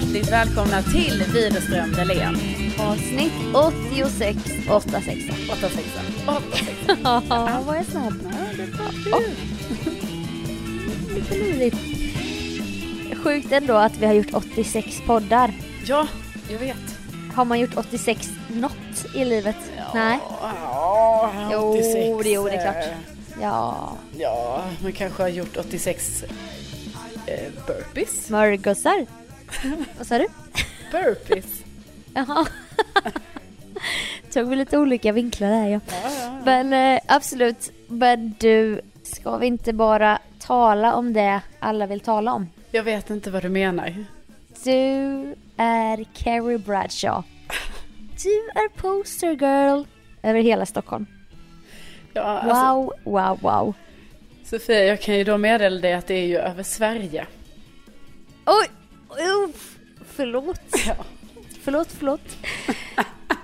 hjärtligt välkomna till Widerström Dahlén. Avsnitt 86, 86. 86. 86. Ja, vad är snabb? Ja. Lite lurigt. Sjukt ändå att vi har gjort 86 poddar. Ja, jag vet. Har man gjort 86 något i livet? Nej. Ja, Jo, 86. det- jo, det är klart. Ja. Ja, man kanske har gjort 86 eh, burpees. Smörgåsar. Vad sa du? Burpees. Jaha. Tog vi lite olika vinklar där ja. Ja, ja. Men eh, absolut. Men du, ska vi inte bara tala om det alla vill tala om? Jag vet inte vad du menar. Du är Carrie Bradshaw. Du är poster girl över hela Stockholm. Ja, alltså, Wow, wow, wow. Sofia, jag kan ju då meddela dig att det är ju över Sverige. Oj! Uff, förlåt. Ja. Förlåt, förlåt.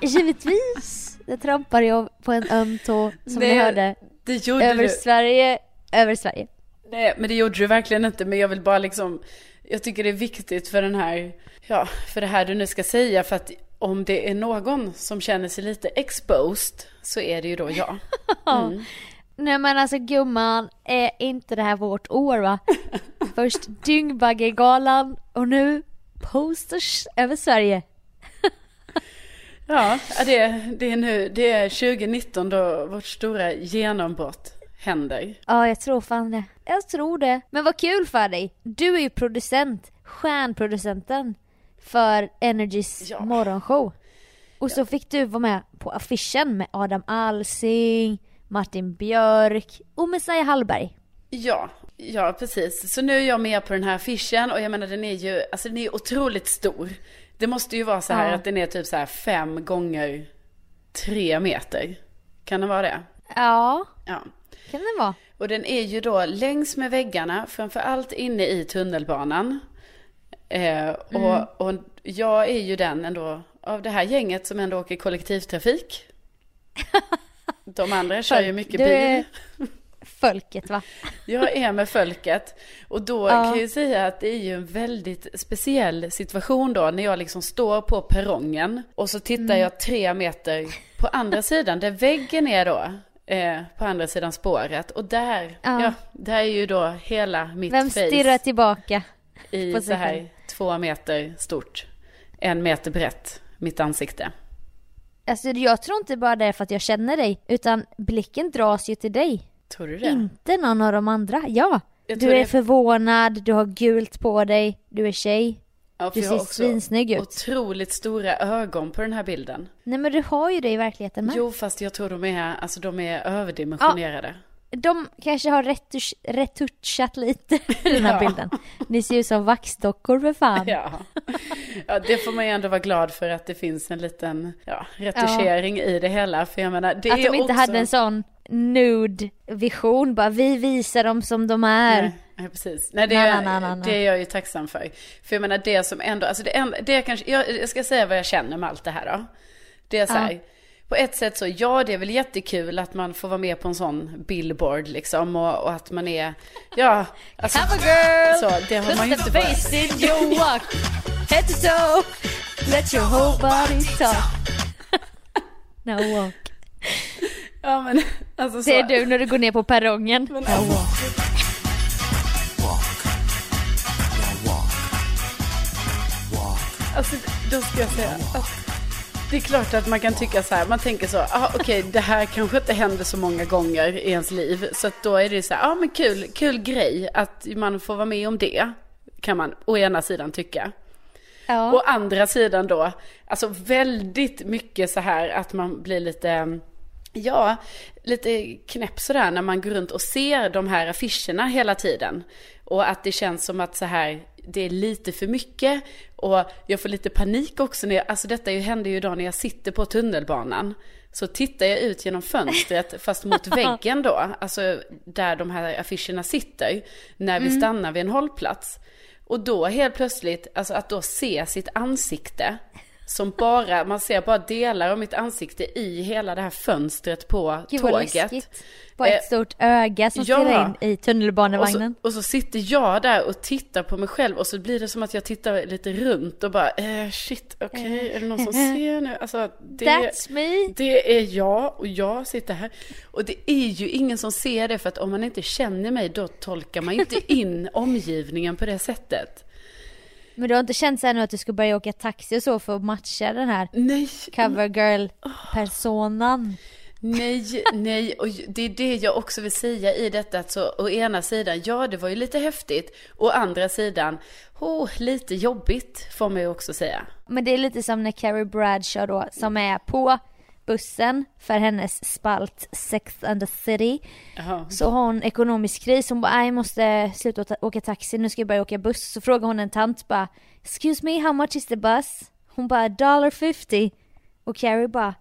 Givetvis. Jag trampar jag på en öm tå som Nej, ni hörde. Det gjorde Över du. Sverige, över Sverige. Nej, men det gjorde du verkligen inte. Men jag vill bara liksom, jag tycker det är viktigt för den här, ja, för det här du nu ska säga. För att om det är någon som känner sig lite exposed så är det ju då jag. Mm. Nej men alltså gumman, är inte det här vårt år va? Först Dyngbaggegalan och nu posters över Sverige. Ja, det, det är nu, det är 2019 då vårt stora genombrott händer. Ja, jag tror fan det. Jag tror det. Men vad kul för dig. Du är ju producent, stjärnproducenten för Energys Ja. morgonshow. Och så fick du vara med på affischen med Adam Alsing, Martin Björk och Messiah Hallberg. Ja, ja precis. Så nu är jag med på den här affischen och jag menar den är ju, alltså den är otroligt stor. Det måste ju vara så här Ja. att den är typ så här fem gånger tre meter. Kan det vara det? Ja, Ja. kan det vara. Och den är ju då längs med väggarna, framförallt inne i tunnelbanan. Eh, och, och jag är ju den ändå av det här gänget som ändå åker kollektivtrafik. De andra kör ju mycket bil. är folket va? Jag är med folket. Och då Ja. kan jag ju säga att det är ju en väldigt speciell situation då när jag liksom står på perrongen och så tittar Mm. jag tre meter på andra sidan där väggen är då. Eh, på andra sidan spåret och där, ja. Ja. där är ju då hela mitt Vem face stirrar tillbaka? i så här två meter stort, en meter brett, mitt ansikte. Alltså jag tror inte bara det är för att jag känner dig, utan blicken dras ju till dig. Tror du det? Inte någon av de andra. Ja, du är det- förvånad, du har gult på dig, du är tjej. Ja, Du ser svinsnygg ut. Otroligt stora ögon på den här bilden. Nej men du har ju det i verkligheten med. Jo, fast jag tror de är, alltså de är överdimensionerade. De kanske har retusch, retuschat lite i den här Ja. bilden. Ni ser ju som vaxdockor för fan. Ja. ja, det får man ju ändå vara glad för att det finns en liten ja, retuschering i det hela. För jag menar, det att är de inte också... hade en sån nude-vision, bara vi visar dem som de är. Nej, nej, precis. Nej, det, är, nej, nej, nej. det är jag ju tacksam för. För jag menar det som ändå, alltså det, enda, det är kanske, jag, jag ska säga vad jag känner med allt det här då. Det är så här, Ja. På ett sätt så, ja det är väl jättekul att man får vara med på en sån billboard liksom och, och att man är, ja, alltså, Have a girl! så det har man ju Put inte bara... face in your walk, head to toe, let your whole body talk. Now walk. Ja men, alltså så. Det är du när du går ner på perrongen. Men, Now walk. Alltså, då ska jag säga att det är klart att man kan tycka så här, man tänker så, ah, okej det här kanske inte händer så många gånger i ens liv. Så att då är det så här, ja ah, men kul, kul grej att man får vara med om det. Kan man å ena sidan tycka. Ja. Å andra sidan då, alltså väldigt mycket så här att man blir lite, ja, lite knäpp sådär när man går runt och ser de här affischerna hela tiden. Och att det känns som att så här, det är lite för mycket. Och jag får lite panik också när jag, alltså detta händer ju då när jag sitter på tunnelbanan. Så tittar jag ut genom fönstret, fast mot väggen då, alltså där de här affischerna sitter, när vi stannar vid en hållplats. Och då helt plötsligt, alltså att då se sitt ansikte som bara, man ser bara delar av mitt ansikte i hela det här fönstret på Gud tåget. Bara ett Eh, stort öga som ja. stirrar in i Och så, tunnelbanevagnen. och så sitter jag där och tittar på mig själv och så blir det som att jag tittar lite runt och bara, eh, shit, okej, är det någon som ser nu? Alltså, det, That's me! det är jag och jag sitter här. Och det är ju ingen som ser det för att om man inte känner mig då tolkar man inte in omgivningen på det sättet. Men du har inte känt såhär nu att du ska börja åka taxi och så för att matcha den här Nej, covergirl-personan? nej, nej. Och det är det jag också vill säga i detta. Att så, å ena sidan, ja det var ju lite häftigt. Å andra sidan, oh, lite jobbigt får man ju också säga. Men det är lite som när Carrie Bradshaw då, som är på bussen för hennes spalt Sex and the City. Jaha. Så har hon ekonomisk kris, hon bara, "Nej, jag måste sluta åka- åka taxi, nu ska jag börja åka buss. Så frågar hon en tant bara, excuse me, how much is the bus? Hon bara, dollar 50. Och Carrie bara,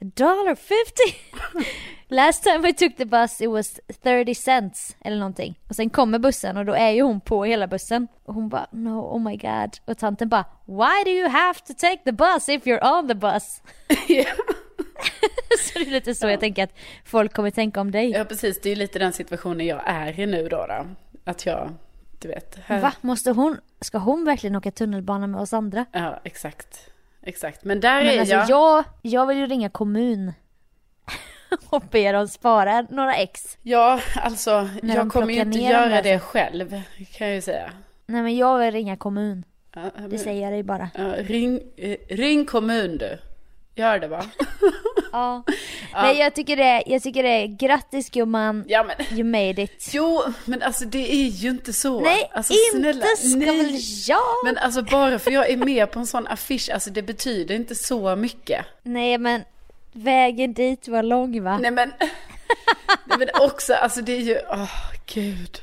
dollar 50? Last time I took the bus it was 30 cents eller någonting. Och sen kommer bussen och då är ju hon på hela bussen. Och hon bara, no, oh my god. Och tanten bara, why do you have to take the bus if you're on the bus? Ja. Så det är lite så jag tänker att folk kommer tänka om dig. ja, precis. Det är ju lite den situationen jag är i nu då. då. Att jag, du vet. Här... Va? Måste hon, ska hon verkligen åka tunnelbana med oss andra? Ja, exakt. Exakt. Men där Men är alltså jag. jag, jag vill ju ringa kommun och be dem spara några ex. Ja, alltså När jag kommer ju inte göra det själv. Kan jag ju säga. Nej men jag vill ringa kommun. Ja, Det men- säger jag dig bara. ja, ring, eh, ring kommun du. Gör det va? Ja. Nej jag tycker det, jag tycker det är grattis gumman, Ja men. you made it. Jo, men alltså det är ju inte så. Nej, alltså, inte ska nej. väl jag? Men alltså bara för jag är med på en sån affisch, alltså det betyder inte så mycket. Nej men vägen dit var lång va? Nej men, nej, men också, alltså det är ju, åh gud.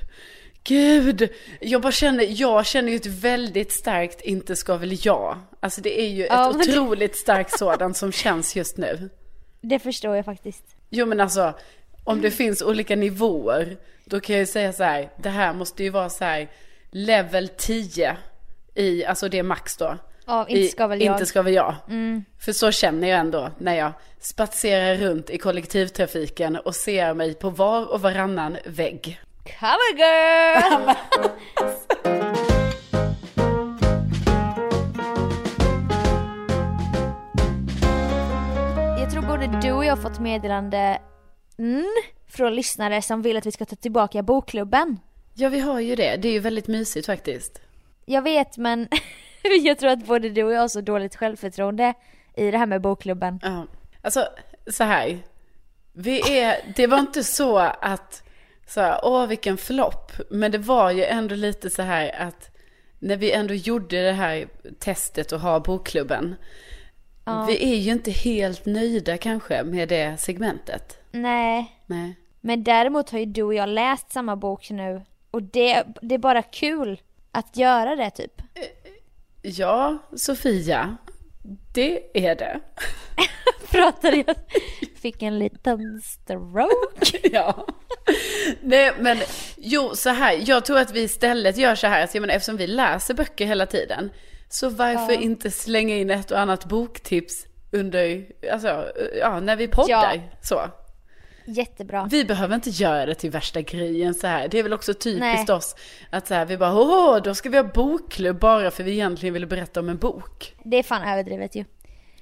Gud, jag bara känner, jag känner ju ett väldigt starkt inte ska väl jag. Alltså det är ju ett Ja, det- otroligt starkt sådant som känns just nu. Det förstår jag faktiskt. Jo men alltså, om det finns olika nivåer, då kan jag ju säga så här, det här måste ju vara så här, level 10 i, alltså det är max då. Ja, inte ska väl jag. Mm. Inte ska väl jag. För så känner jag ändå när jag spatserar runt i kollektivtrafiken och ser mig på var och varannan vägg. Cover girl! jag tror både du och jag har fått meddelande från lyssnare som vill att vi ska ta tillbaka bokklubben. Ja vi har ju det, det är ju väldigt mysigt faktiskt. Jag vet men jag tror att både du och jag har så dåligt självförtroende i det här med bokklubben. Ja. Alltså så här, vi är, det var inte så att, så här, åh vilken flopp, men det var ju ändå lite så här att när vi ändå gjorde det här testet att ha bokklubben, vi är ju inte helt nöjda kanske med det segmentet. Nej, Nej. men däremot har ju du och jag läst samma bok nu och det, det är bara kul att göra det typ. Ja, Sofia, det är det. Pratade jag, fick en liten stroke. Ja. Nej men, jo så här, jag tror att vi istället gör så här, jag menar, eftersom vi läser böcker hela tiden, så varför inte slänga in ett och annat boktips under, alltså, ja, när vi poddar. Ja. Så. Jättebra. Vi behöver inte göra det till värsta grejen så här. Det är väl också typiskt Nej. oss att så här, vi bara, åh, då ska vi ha bokklubb bara för vi egentligen vill berätta om en bok. Det är fan överdrivet ju.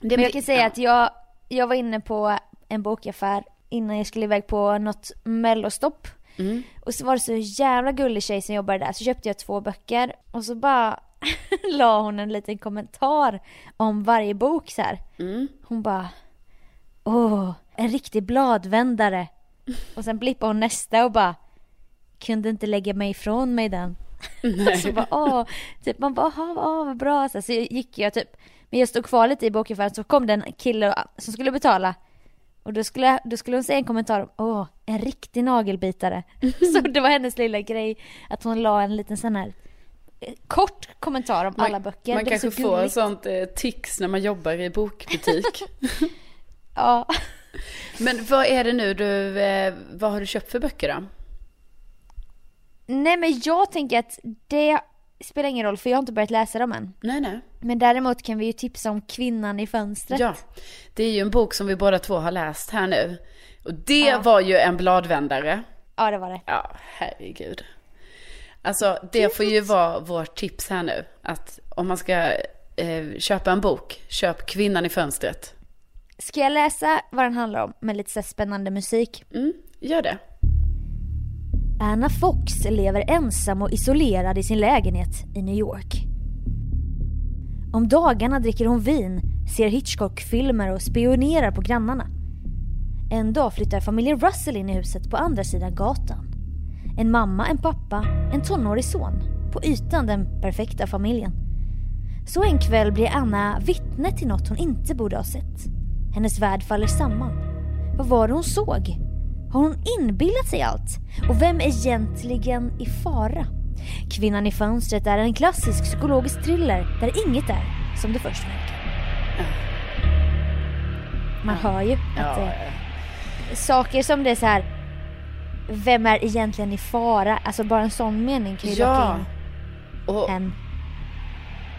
Det Men jag kan säga ja. att jag, jag var inne på en bokaffär innan jag skulle iväg på något mellostopp. Mm. Och så var det så jävla gullig tjej som jobbade där så köpte jag två böcker och så bara la hon en liten kommentar om varje bok så här. Mm. Hon bara Åh, en riktig bladvändare. Och sen blippade hon nästa och bara Kunde inte lägga mig ifrån mig den. så bara åh, typ man bara åh, åh vad bra. Så, så gick jag typ, men jag stod kvar lite i bokaffären så kom det en kille som skulle betala. Och då skulle, då skulle hon säga en kommentar om, åh, en riktig nagelbitare. så det var hennes lilla grej, att hon la en liten sån här eh, kort kommentar om alla böcker. Man kanske så får sånt eh, tics när man jobbar i bokbutik. Ja. Men vad är det nu du, eh, vad har du köpt för böcker då? Nej men jag tänker att det spelar ingen roll för jag har inte börjat läsa dem än. Nej, nej. Men däremot kan vi ju tipsa om Kvinnan i fönstret. Ja, det är ju en bok som vi båda två har läst här nu. Och det Ja. var ju en bladvändare. Ja, det var det. Ja, herregud. Alltså det får ju vara vårt tips här nu. Att om man ska eh, köpa en bok, köp Kvinnan i fönstret. Ska jag läsa vad den handlar om med lite så spännande musik? Mm, gör det. Anna Fox lever ensam och isolerad i sin lägenhet i New York. Om dagarna dricker hon vin, ser Hitchcock-filmer och spionerar på grannarna. En dag flyttar familjen Russell in i huset på andra sidan gatan. En mamma, en pappa, en tonårig son. På ytan den perfekta familjen. Så en kväll blir Anna vittne till något hon inte borde ha sett. Hennes värld faller samman. Vad var det hon såg? Har hon inbillat sig allt? Och vem är egentligen i fara? Kvinnan i fönstret är en klassisk psykologisk thriller där inget är som det först verkar. Man hör ju att Ja, det, saker som det är så här. Vem är egentligen i fara? Alltså bara en sån mening kan ju ja. in Och, en.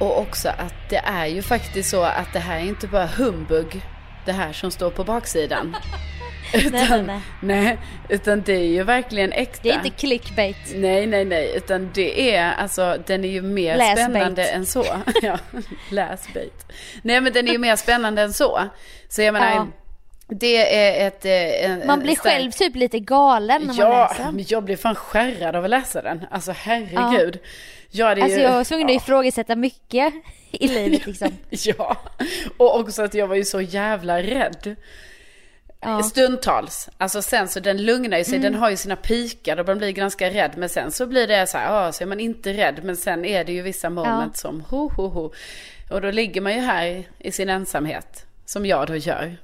och också att det är ju faktiskt så att det här är inte bara humbug. Det här som står på baksidan. utan, nej, nej. nej, utan det är ju verkligen äkta. Det är inte clickbait. Nej, nej, nej, utan det är alltså, den är ju mer Läsbait. spännande än så. ja, läsbait. Nej, men den är ju mer spännande än så. Så jag menar, Ja. det är ett... eh, En, Man blir stark- själv typ lite galen när man Ja, läser den. men jag blir fan skärrad av att läsa den. Alltså herregud. Ja, det är Alltså ju... jag var tvungen att ja. ifrågasätta mycket i livet liksom. Ja, och också att jag var ju så jävla rädd. Ja. Stundtals. Alltså sen så den lugnar ju sig, Mm. den har ju sina pikar och man blir ganska rädd. Men sen så blir det så här, ja så är man inte rädd. Men sen är det ju vissa moment som ho ho ho. Och då ligger man ju här i sin ensamhet. Som jag då gör.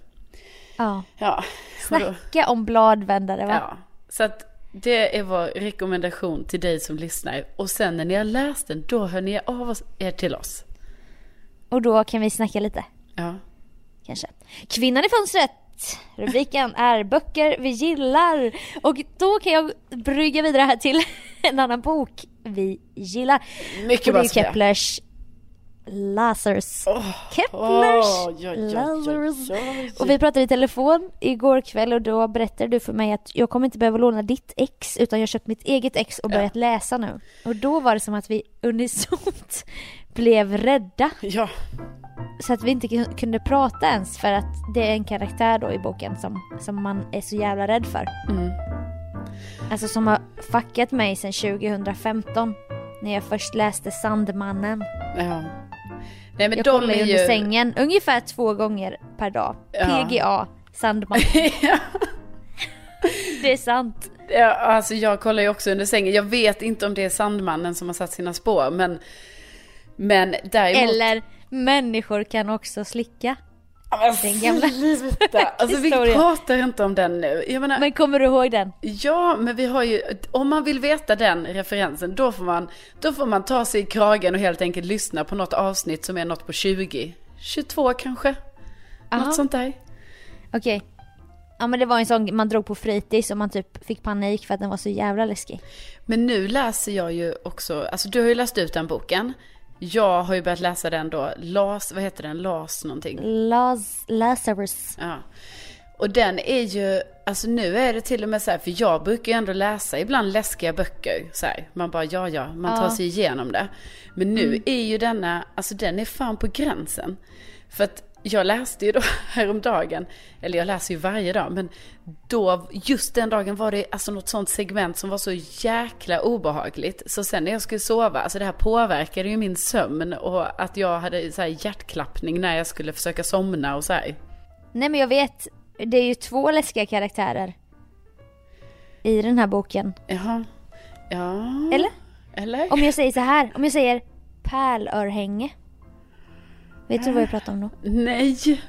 Ja. Ja. och då- Snacka om bladvändare va? Ja, så att det är vår rekommendation till dig som lyssnar. Och sen när ni har läst den, då hör ni av er till oss. Och då kan vi snacka lite. Ja. Kanske. Kvinnan i fönstret. Rubriken är böcker vi gillar. Och då kan jag brygga vidare här till en annan bok vi gillar. Mycket Och det är. Keplers Lazarus. Oj, oj, oj, oj, Lazarus. oj. Och vi pratade i telefon igår kväll och då berättade du för mig att jag kommer inte behöva låna ditt ex utan jag har köpt mitt eget ex och börjat läsa nu. Och då var det som att vi unisont blev rädda. Ja, Så att vi inte kun- kunde prata ens för att det är en karaktär då i boken som, som man är så jävla rädd för. Mm. Alltså som har fuckat mig sedan 2015. När jag först läste Sandmannen. ja. Nej men Jag de kollar ju under sängen ungefär två gånger per dag. Ja. PGA, Sandmannen. ja. det är sant. ja, alltså jag kollar ju också under sängen. Jag vet inte om det är Sandmannen som har satt sina spår, men... Men däremot... Eller människor kan också slicka. Men den gamla sluta. Alltså vi pratar inte om den nu. Menar, Men kommer du ihåg den? Ja, men vi har ju, om man vill veta den referensen, då får man, då får man ta sig i kragen och helt enkelt lyssna på något avsnitt som är något på 20, 22 kanske. Aha. Något sånt där. Okej. Ja men det var en sån man drog på fritids och man typ fick panik för att den var så jävla läskig. Men nu läser jag ju också, alltså du har ju läst ut den boken. Jag har ju börjat läsa den då, Las, vad heter den, Las någonting. Laz Lazarus. Ja. Och den är ju, alltså nu är det till och med så här, för jag brukar ju ändå läsa ibland läskiga böcker. Så här. Man bara, ja ja, man tar Ja. sig igenom det. Men nu är ju denna, alltså den är fan på gränsen. För att jag läste ju då häromdagen, eller jag läser ju varje dag, men då, just den dagen var det alltså något sånt segment som var så jäkla obehagligt. Så sen när jag skulle sova, alltså det här påverkade ju min sömn och att jag hade så här hjärtklappning när jag skulle försöka somna och så här. Nej men jag vet, det är ju två läskiga karaktärer. I den här boken. Jaha. Ja. Eller? Eller? Om jag säger så här, om jag säger pärlörhänge. Vet du vad jag pratar om då? Nej.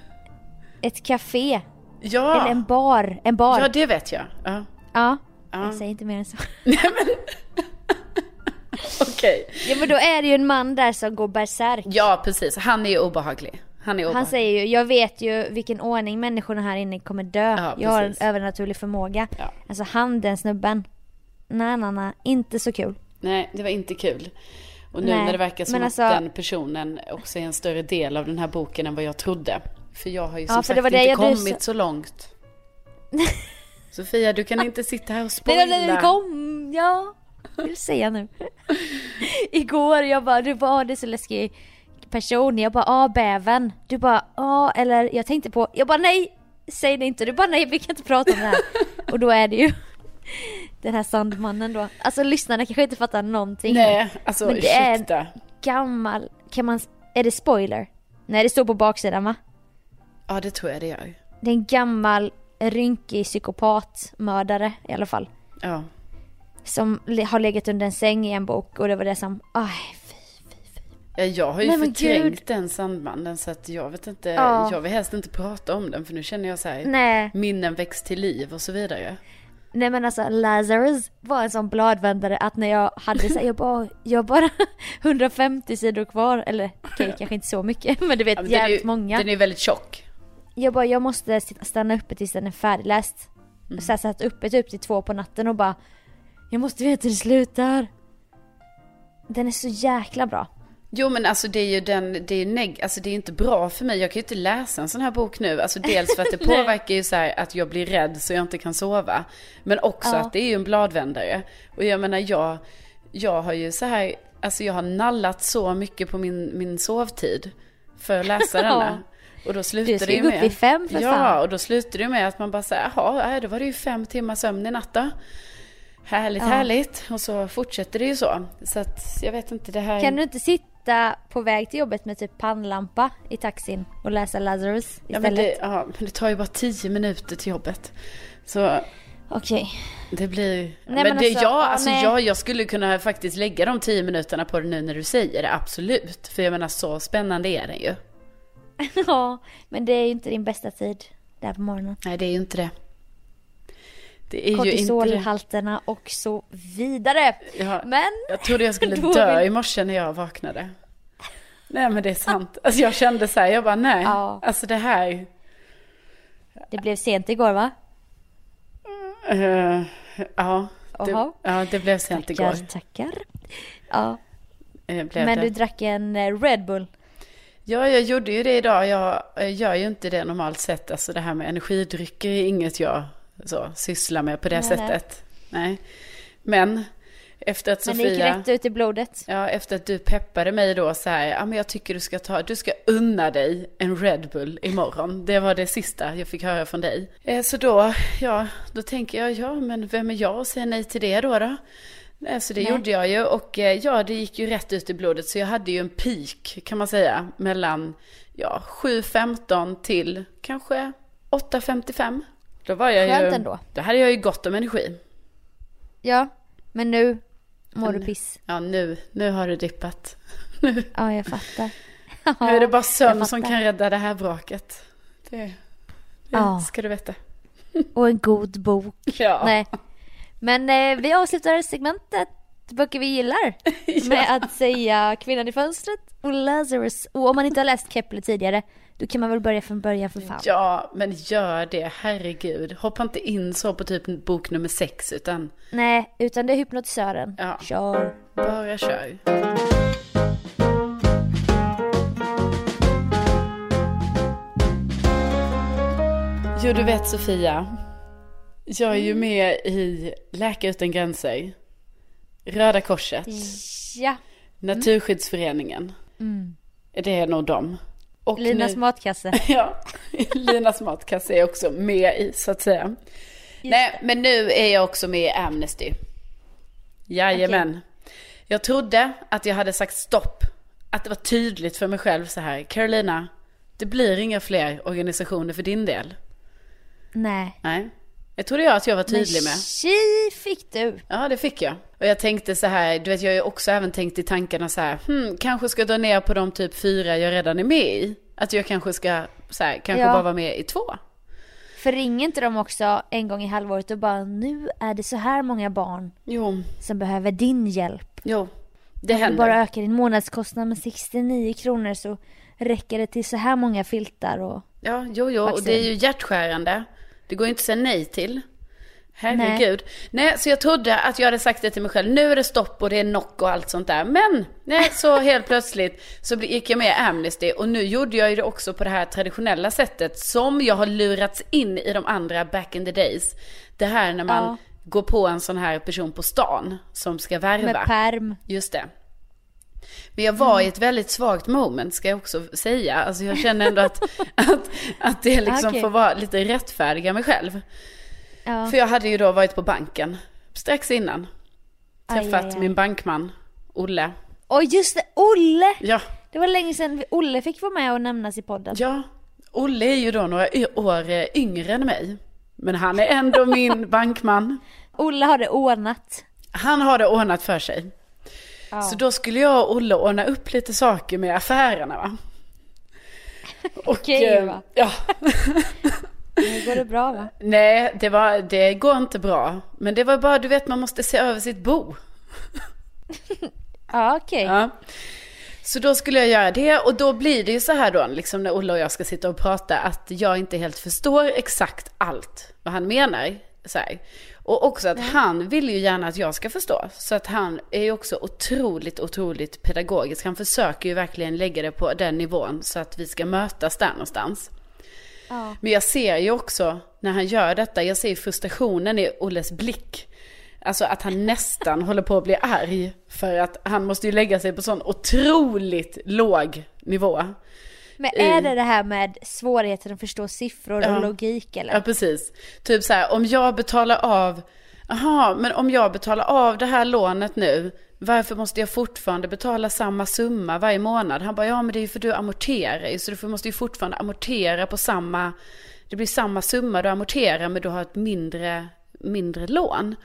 Ett café. Ja. Eller en bar. En bar. Ja, det vet jag. Ja. Ja. Ja. Jag säger inte mer än så. Okej. Ja men då är det ju en man där som går bärsärk. Ja, precis. Han är ju obehaglig. Han är obehaglig. Han säger ju, jag vet ju vilken ordning människorna här inne kommer dö. Ja, jag har en övernaturlig förmåga. Ja. Alltså han den snubben. Nej, nej, nej, inte så kul. Nej, det var inte kul. Och nu Nej, när det verkar som men att alltså- den personen också är en större del av den här boken än vad jag trodde. För jag har ju som sagt inte kommit sa- så långt. Sofia, du kan inte sitta här och spoila. nej, nej, kom! Ja, jag vill säga nu. Igår, jag bara, du bara, det är så läskig person. Jag bara, ah bäven. Du bara, ah, eller jag tänkte på, jag bara nej, säg det inte. Du bara nej, vi kan inte prata om det här. Och då är det ju den här Sandmannen då. Alltså lyssnarna kanske inte fattar någonting. Nej, alltså Men det är- ursäkta. Gammal, kan man, är det spoiler? Nej, det står på baksidan va? Ja, det tror jag det gör. Det är en gammal rynkig psykopatmördare i alla fall. Ja. Som har legat under en säng i en bok och det var det som, aj fy, fy, fy. Ja, Jag har ju Nej, förträngt den Sandmannen så att jag vet inte, Ja. jag vill helst inte prata om den för nu känner jag så här, Nej, minnen väcks till liv och så vidare. Nej men alltså Lazarus var en sån bladvändare att när jag hade så jag bara, jag bara 150 sidor kvar, eller okej kanske inte så mycket men du vet Ja, men den jävligt ju- många. Den är väldigt tjock. Jag bara, jag måste stanna uppe tills den är färdigläst. Mm. Så jag satt uppe typ till två på natten och bara, jag måste veta hur det slutar. Den är så jäkla bra. Jo men alltså det är ju den, det är neg- alltså det är inte bra för mig. Jag kan ju inte läsa en sån här bok nu. Alltså dels för att det påverkar ju så här att jag blir rädd så jag inte kan sova. Men också Ja. att det är ju en bladvändare. Och jag menar jag, jag har ju så här, alltså jag har nallat så mycket på min, min sovtid. För att läsa denna. Och då slutar Du ska det ju ju gå upp med. vid fem för Ja, fan. och då slutar det med att man bara säger, jaha, då var det ju fem timmar sömn i natt då. Härligt, Ja. härligt. Och så fortsätter det ju så. Så att jag vet inte, det här... Kan du inte sitta på väg till jobbet med typ pannlampa i taxin och läsa Lazarus Ja men, istället? det, ja men det tar ju bara tio minuter till jobbet. Så Okej. det blir... men, men det, alltså, ja, ja, alltså nej. jag, jag skulle kunna faktiskt lägga de tio minuterna på det nu när du säger det, absolut. För jag menar så spännande är den ju. ja, men det är ju inte din bästa tid där på morgonen. Nej det är ju inte det. Det är ju inte. Kortisolhalterna och så vidare. Ja, Men, jag trodde jag skulle dö i morse när jag vaknade. Nej men det är sant. Alltså jag kände så här, jag bara nej. Ja. Alltså det här. det blev sent igår va? eh, ja, det, ja, det blev sent Tackar, igår. tackar. Ja, Eh, blev men det. du drack en eh, Red Bull. Ja, jag gjorde ju det idag. Jag gör ju inte det normalt sett. Alltså det här med energidrycker är inget jag så, sysslar med på det Nej, nej. sättet. Nej. Men efter att Men det gick Sofia... rätt ut i blodet. Ja, efter att du peppade mig då så här, ja men jag tycker du ska ta, du ska unna dig en Red Bull imorgon. Det var det sista jag fick höra från dig. Eh, Så då, ja, då tänker jag, ja men vem är jag att säga nej till det då då? Eh, Så det Nej. gjorde jag ju och eh, ja, det gick ju rätt ut i blodet så jag hade ju en peak kan man säga mellan, ja, 7.15 till kanske 8.55. Då var jag Skönt ju, ändå. då hade jag ju gott om energi. Ja, men nu mår du Men- piss. Ja, nu, nu har du dippat. Ja, jag fattar. Nu är det bara sömn som kan rädda det här vraket. Det, det Ja. ska du veta. Och en god bok. Ja. Nej. Men eh, vi avslutar segmentet böcker vi gillar med att säga Kvinnan i fönstret och Lazarus. Och om man inte har läst Kepler tidigare, då kan man väl börja från början för fan. Ja, men gör det. Herregud. Hoppa inte in så på typ bok nummer sex, utan Nej, utan det är hypnotisören. Ja. Kör. bara kör. Jo, du vet Sofia. Jag är ju med i Läkare utan gränser. Röda Korset. Ja. Naturskyddsföreningen. Det är nog dem. Och Linas nu- matkasse. Ja, Linas matkasse är också med i så att säga. Nej, men nu är jag också med i Amnesty. Jajamän. Jag trodde att jag hade sagt stopp. Att det var tydligt för mig själv så här. Carolina, det blir inga fler organisationer för din del. Nej. Nej. Jag trodde jag att jag var Men tydlig med. tji fick du. Ja, det fick jag. Och jag tänkte så här, du vet jag har ju också även tänkt i tankarna så här, hmm, kanske ska dra ner på de typ fyra jag redan är med i. Att jag kanske ska, så här, kanske Ja. bara vara med i två. För ringer inte de också en gång i halvåret och bara nu är det så här många barn Jo, som behöver din hjälp. jo. Det Om du händer. bara ökar din månadskostnad med 69 kronor så räcker det till så här många filtar och... Ja, jo, jo. Och Vaccin. det är ju hjärtskärande. Det går ju inte att säga nej till. Herregud. Nej. nej, så jag trodde att jag hade sagt det till mig själv. Nu är det stopp och det är knock och allt sånt där. Men, nej, så helt plötsligt så gick jag med i Amnesty. Och nu gjorde jag ju det också på det här traditionella sättet. Som jag har lurats in i de andra back in the days. Det här när man ja. går på en sån här person på stan som ska värva. Med perm. Just det. Men jag var mm. i ett väldigt svagt moment ska jag också säga. Alltså jag känner ändå att, att, att det liksom okay. får vara lite rättfärdiga mig själv. Ja. För jag hade ju då varit på banken strax innan. Träffat aj, aj, aj. min bankman, Olle. Åh just det, Olle! Ja. Det var länge sedan Olle fick vara med och nämnas i podden. Ja, Olle är ju då några år eh, yngre än mig. Men han är ändå min bankman. Olle har det ordnat. Han har det ordnat för sig. Ja. Så då skulle jag och Olle ordna upp lite saker med affärerna va. Okej okay, va? Ja. Nu går det bra va? Nej, det, var, det går inte bra. Men det var bara, du vet man måste se över sitt bo. ja, okej. Okay. Ja. Så då skulle jag göra det och då blir det ju så här då, liksom när Olle och jag ska sitta och prata, att jag inte helt förstår exakt allt vad han menar. Så här. Och också att han vill ju gärna att jag ska förstå. Så att han är ju också otroligt, otroligt pedagogisk. Han försöker ju verkligen lägga det på den nivån så att vi ska mötas där någonstans. Ja. Men jag ser ju också när han gör detta, jag ser frustrationen i Olles blick. Alltså att han nästan håller på att bli arg. För att han måste ju lägga sig på sån otroligt låg nivå. Men är det det här med svårigheten att förstå siffror ja. och logik eller? Ja, precis. Typ så här, om jag betalar av, aha, men om jag betalar av det här lånet nu, varför måste jag fortfarande betala samma summa varje månad? Han bara, ja men det är ju för du amorterar ju, så du måste ju fortfarande amortera på samma, det blir samma summa du amorterar men du har ett mindre, mindre lån.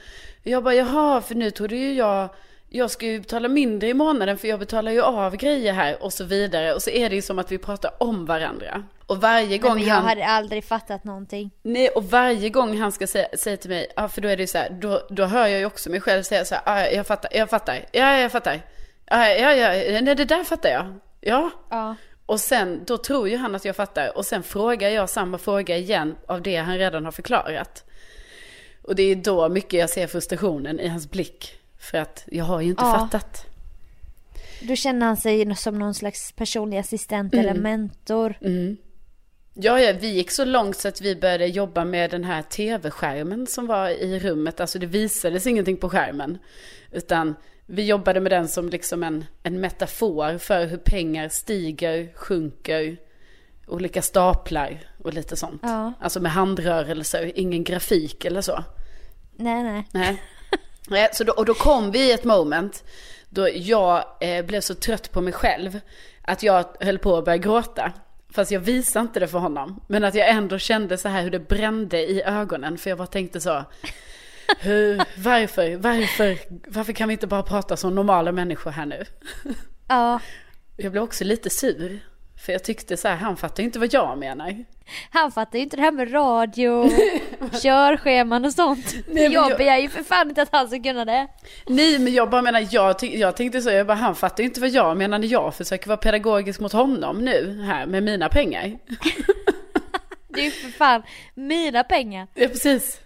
Jag bara, jaha, för nu trodde ju jag jag ska ju betala mindre i månaden för jag betalar ju av grejer här och så vidare. Och så är det ju som att vi pratar om varandra. Och varje gång Nej, men jag han... hade aldrig fattat någonting. Nej, och varje gång han ska säga, säga till mig, ja för då är det ju så här, då, då hör jag ju också mig själv säga så här, ja jag fattar, jag fattar, ja jag fattar. Ja, ja, ja, nej det där fattar jag. Ja. ja. Och sen, då tror ju han att jag fattar. Och sen frågar jag samma fråga igen av det han redan har förklarat. Och det är då mycket jag ser frustrationen i hans blick. För att jag har ju inte ja. fattat. Då känner han sig som någon slags personlig assistent mm. eller mentor. Mm. Ja, ja, vi gick så långt så att vi började jobba med den här tv-skärmen som var i rummet. Alltså det visades ingenting på skärmen. Utan vi jobbade med den som liksom en, en metafor för hur pengar stiger, sjunker, olika staplar och lite sånt. Ja. Alltså med handrörelser, ingen grafik eller så. Nej, nej. Nej. Så då, och då kom vi i ett moment då jag eh, blev så trött på mig själv att jag höll på att börja gråta. Fast jag visade inte det för honom. Men att jag ändå kände så här hur det brände i ögonen. För jag bara tänkte så. Hur, varför, varför, varför kan vi inte bara prata som normala människor här nu? Ja. Jag blev också lite sur. För jag tyckte så här, han fattar ju inte vad jag menar. Han fattar ju inte det här med radio, körscheman och sånt. Nej, jag, jag begär ju för fan inte att han ska kunna det. Nej men jag bara menar, jag, jag tänkte så, jag bara, han fattar ju inte vad jag menar när jag försöker vara pedagogisk mot honom nu här med mina pengar. det är ju för fan mina pengar. Ja precis.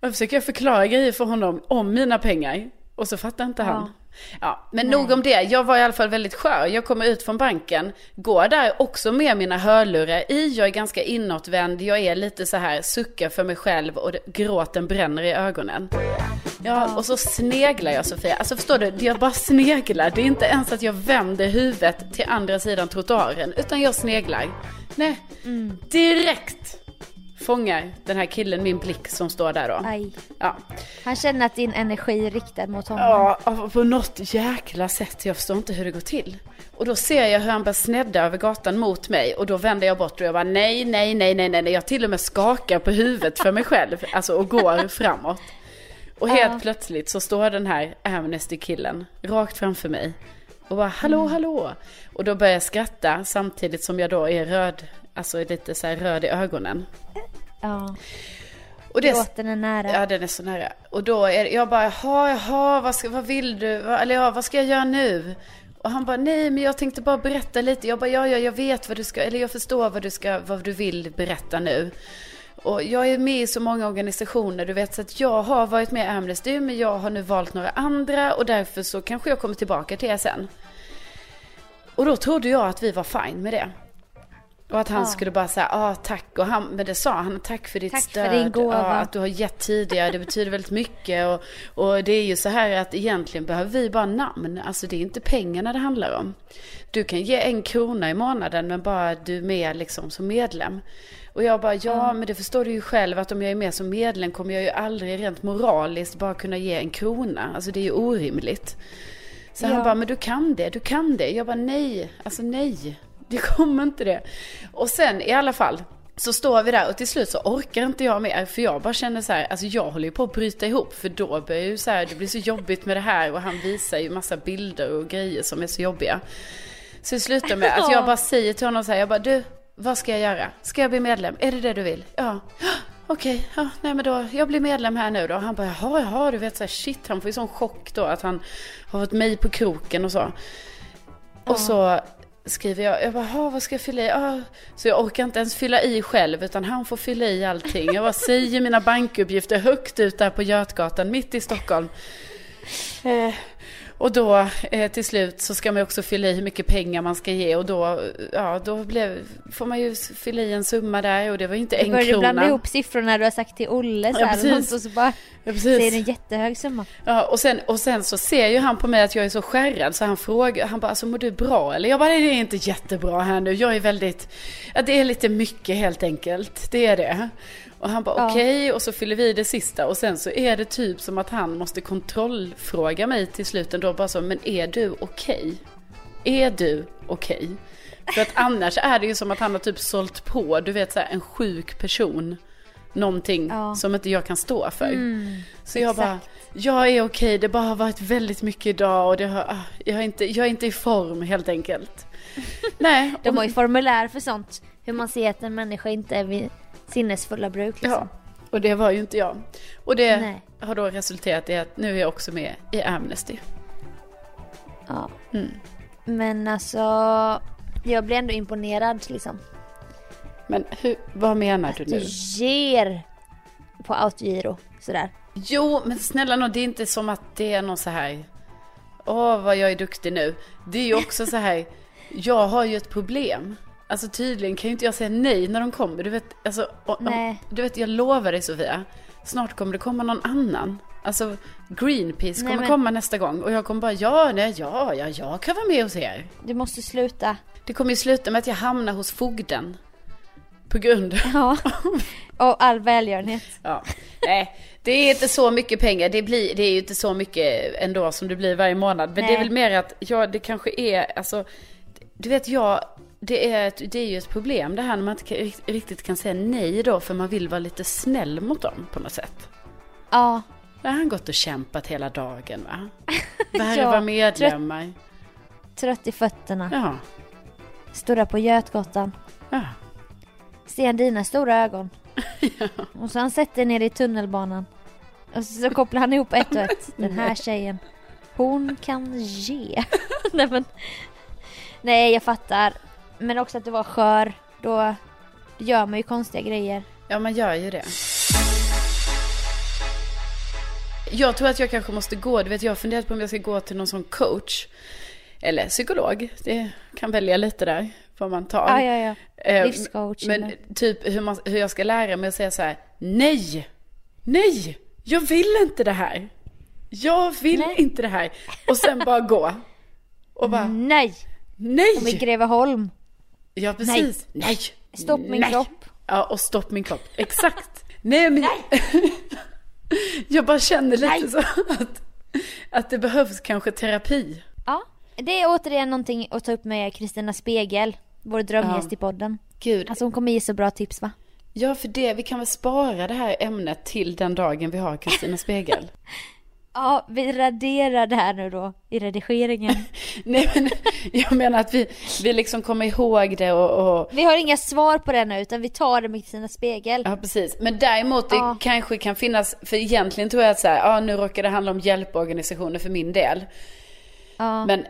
Och försöker jag förklara grejer för honom om mina pengar. Och så fattar inte ja. han. Ja, men Nej. nog om det. Jag var i alla fall väldigt skör. Jag kommer ut från banken, går där också med mina hörlurar i. Jag är ganska inåtvänd, jag är lite så här, suckar för mig själv och gråten bränner i ögonen. Ja, och så sneglar jag Sofia. Alltså förstår du, jag bara sneglar. Det är inte ens att jag vänder huvudet till andra sidan trottoaren, utan jag sneglar. Nej, mm. direkt fångar den här killen min blick som står där då. Aj. Ja. Han känner att din energi är riktad mot honom. Ja, på något jäkla sätt. Jag förstår inte hur det går till. Och då ser jag hur han börjar snedda över gatan mot mig och då vänder jag bort och jag bara nej, nej, nej, nej, nej. Jag till och med skakar på huvudet för mig själv. Alltså och går framåt. Och helt ja. plötsligt så står den här Amnesty-killen rakt framför mig. Och bara hallå, mm. hallå. Och då börjar jag skratta samtidigt som jag då är röd, alltså lite så här röd i ögonen. Ja. Och det, Låten är nära. Ja, den är så nära. Och då är jag bara, jaha, jaha, vad, ska, vad vill du? Eller ja, vad ska jag göra nu? Och han bara, nej men jag tänkte bara berätta lite. Jag bara, ja, ja, jag vet vad du ska, eller jag förstår vad du ska, vad du vill berätta nu. Och jag är med i så många organisationer, du vet, så att jag har varit med i Amnesty, men jag har nu valt några andra och därför så kanske jag kommer tillbaka till er sen. Och då trodde jag att vi var fine med det. Och att han Ja. skulle bara säga, ja ah, tack. Och han, men det sa han, tack för ditt Tack för stöd. din gåva." Ja, att du har gett tidigare, det betyder väldigt mycket. Och, och det är ju så här att egentligen behöver vi bara namn. Alltså det är inte pengarna det handlar om. Du kan ge en krona i månaden men bara du är med liksom som medlem. Och jag bara, ja men det förstår du ju själv att om jag är med som medlem kommer jag ju aldrig rent moraliskt bara kunna ge en krona. Alltså det är ju orimligt. Så han Ja. bara, men du kan det, du kan det. Jag bara, nej, alltså nej. Det kommer inte det. Och sen i alla fall, så står vi där och till slut så orkar inte jag mer. För jag bara känner så här, alltså jag håller ju på att bryta ihop. För då börjar ju så här, det blir så jobbigt med det här. Och han visar ju massa bilder och grejer som är så jobbiga. Så det slutar med att jag bara säger till honom så här, jag bara, du, vad ska jag göra? Ska jag bli medlem? Är det det du vill? Ja. Okej, ja, nej men då, jag blir medlem här nu då. Han bara, jaha, jaha, du vet så här, shit, han får ju sån chock då att han har fått mig på kroken och så. Och så skriver jag, jag bara, vad ska jag fylla i? Ah. Så jag orkar inte ens fylla i själv, utan han får fylla i allting. Jag bara säger mina bankuppgifter högt ut där på Götgatan, mitt i Stockholm. Eh, och då eh, till slut så ska man också fylla i hur mycket pengar man ska ge och då, ja, då blev, får man ju fylla i en summa där och det var ju inte Du en började krona. blanda ihop siffrorna du har sagt till Olle så Ja, här, och så bara Ja, säger du precis. en jättehög summa. Ja, och, sen, och sen så ser ju han på mig att jag är så skärrad så han frågar, han bara alltså mår du bra eller? Jag bara det är inte jättebra här nu, jag är väldigt, ja det är lite mycket helt enkelt, det är det. Och han bara Ja. okej och så fyller vi det sista och sen så är det typ som att han måste kontrollfråga mig till slut ändå bara så, men är du okej? Är du okej? För att annars är det ju som att han har typ sålt på, du vet så här, en sjuk person. Någonting Ja. som inte jag kan stå för. så jag exakt. bara, jag är okej, det bara har varit väldigt mycket idag och det har, ah, jag, är inte, jag är inte i form helt enkelt. Nej, De har ju formulär för sånt. Hur man ser att en människa inte är sinnesfulla bruk liksom. Ja, och det var ju inte jag. Och det Nej. har då resulterat i att nu är jag också med i Amnesty. Ja. Mm. Men alltså, jag blir ändå imponerad liksom. Men hur, vad menar du Du nu? ger på autogiro sådär. Jo, men snälla nån, det är inte som att det är någon så här, åh vad jag är duktig nu. Det är ju också så här, jag har ju ett problem. Alltså tydligen kan ju inte jag säga nej när de kommer. Du vet, alltså, Nej. du vet jag lovar dig Sofia, snart kommer det komma någon annan. Alltså Greenpeace Nej, kommer men- komma nästa gång och jag kommer bara, ja, nej, ja, ja, jag kan vara med hos er. Du måste sluta. Det kommer ju sluta med att jag hamnar hos fogden. På grund Ja. Och all välgörenhet. Ja. Nej, det är inte så mycket pengar. Det, blir, det är ju inte så mycket ändå som det blir varje månad. Men det är Nej. väl mer att, ja det kanske är, alltså, du vet jag, det är, ett, det är ju ett problem det här när man inte kan- riktigt kan säga nej då för man vill vara lite snäll mot dem på något sätt. Ja. Där har han gått och kämpat hela dagen va? Värva Ja, medlemmar. Trött i fötterna. Ja, Står där på Götgatan. ja. Ser dina stora ögon. Och så han sett dig nere i tunnelbanan. Och så kopplar han ihop ett och ett. Den här tjejen. Hon kan ge. Nej men. Nej jag fattar. Men också att du var skör. Då gör man ju konstiga grejer. Ja, man gör ju det. Jag tror att jag kanske måste gå, du vet jag har funderat på om jag ska gå till någon sån coach. Eller psykolog, det kan välja lite där vad man tar. Ja ja ja. Eh, livscoach Men eller- typ hur, man, hur jag ska lära mig att säga så här, nej, nej, jag vill inte det här. Jag vill Nej. inte det här. Och sen bara gå. Och bara, Nej! nej. Som i Greveholm. Ja, precis. Nej. Stopp min Nej. kropp. Ja, och stopp min kropp. Exakt. Nej, men... jag bara känner lite Nej. så att, att det behövs kanske terapi. Ja. Det är återigen någonting att ta upp med Kristina Spegel. Vår drömgäst Ja. i podden. Gud. Alltså hon kommer ge så bra tips va? Ja, för det, vi kan väl spara det här ämnet till den dagen vi har Kristina Spegel. Ja, vi raderar det här nu då i redigeringen. Nej, men jag menar att vi, vi liksom kommer ihåg det och... och Vi har inga svar på det nu utan vi tar det med Kristina Spegel. Ja, precis. Men däremot det Ja. kanske kan finnas, för egentligen tror jag att så här, ja nu råkar det handla om hjälporganisationer för min del. Ja. Men,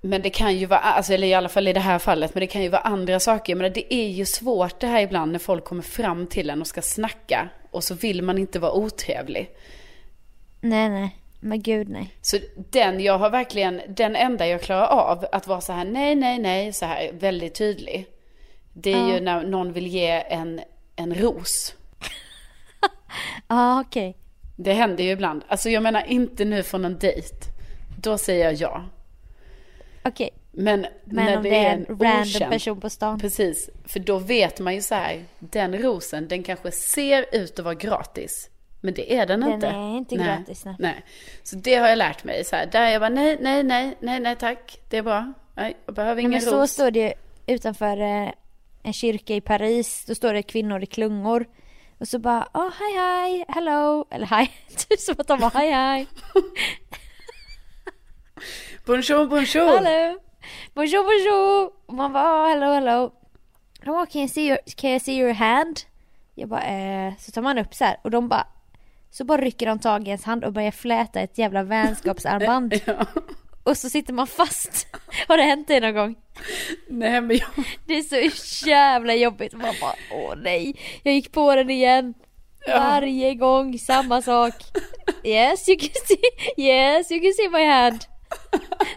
Men det kan ju vara, alltså, eller i alla fall i det här fallet, men det kan ju vara andra saker. Men det är ju svårt det här ibland när folk kommer fram till en och ska snacka. Och så vill man inte vara otrevlig. Nej, nej. Men gud nej. Så den jag har verkligen, den enda jag klarar av att vara så här nej, nej, nej, så här väldigt tydlig. Det är Ja. ju när någon vill ge en, en ros. Ja, ah, okej. Det händer ju ibland. Alltså jag menar inte nu från en dejt. Då säger jag ja. Okej. Men, Men när om det, är en random okänd person på stan. Precis, för då vet man ju så här, den rosen, den kanske ser ut att vara gratis. Men det är den, Den inte. är inte gratis, nej. nej. Så det har jag lärt mig. Så här, där jag bara, nej, nej, nej, nej, nej tack, det är bra. Nej, jag behöver Nej, ingen men så ros. står det utanför eh, en kyrka i Paris. Då står det kvinnor i klungor. Och så bara, oh hi hi, hello. Eller hi, typ som att de var hi hi. Bonjour, bonjour. Hello. Bonjour bonjour. Och man bara, oh, hello hello. Oh, can, you see your, can I see your hand? Jag bara, eh. Så tar man upp så här och de bara, så bara rycker de tag i ens hand och börjar fläta ett jävla vänskapsarmband. Ja. Och så sitter man fast. Har det hänt dig någon gång? Nej, men jag... Det är så jävla jobbigt. Man bara, åh nej. Jag gick på den igen. Ja. Varje gång samma sak. Yes you can see, yes you can see my hand.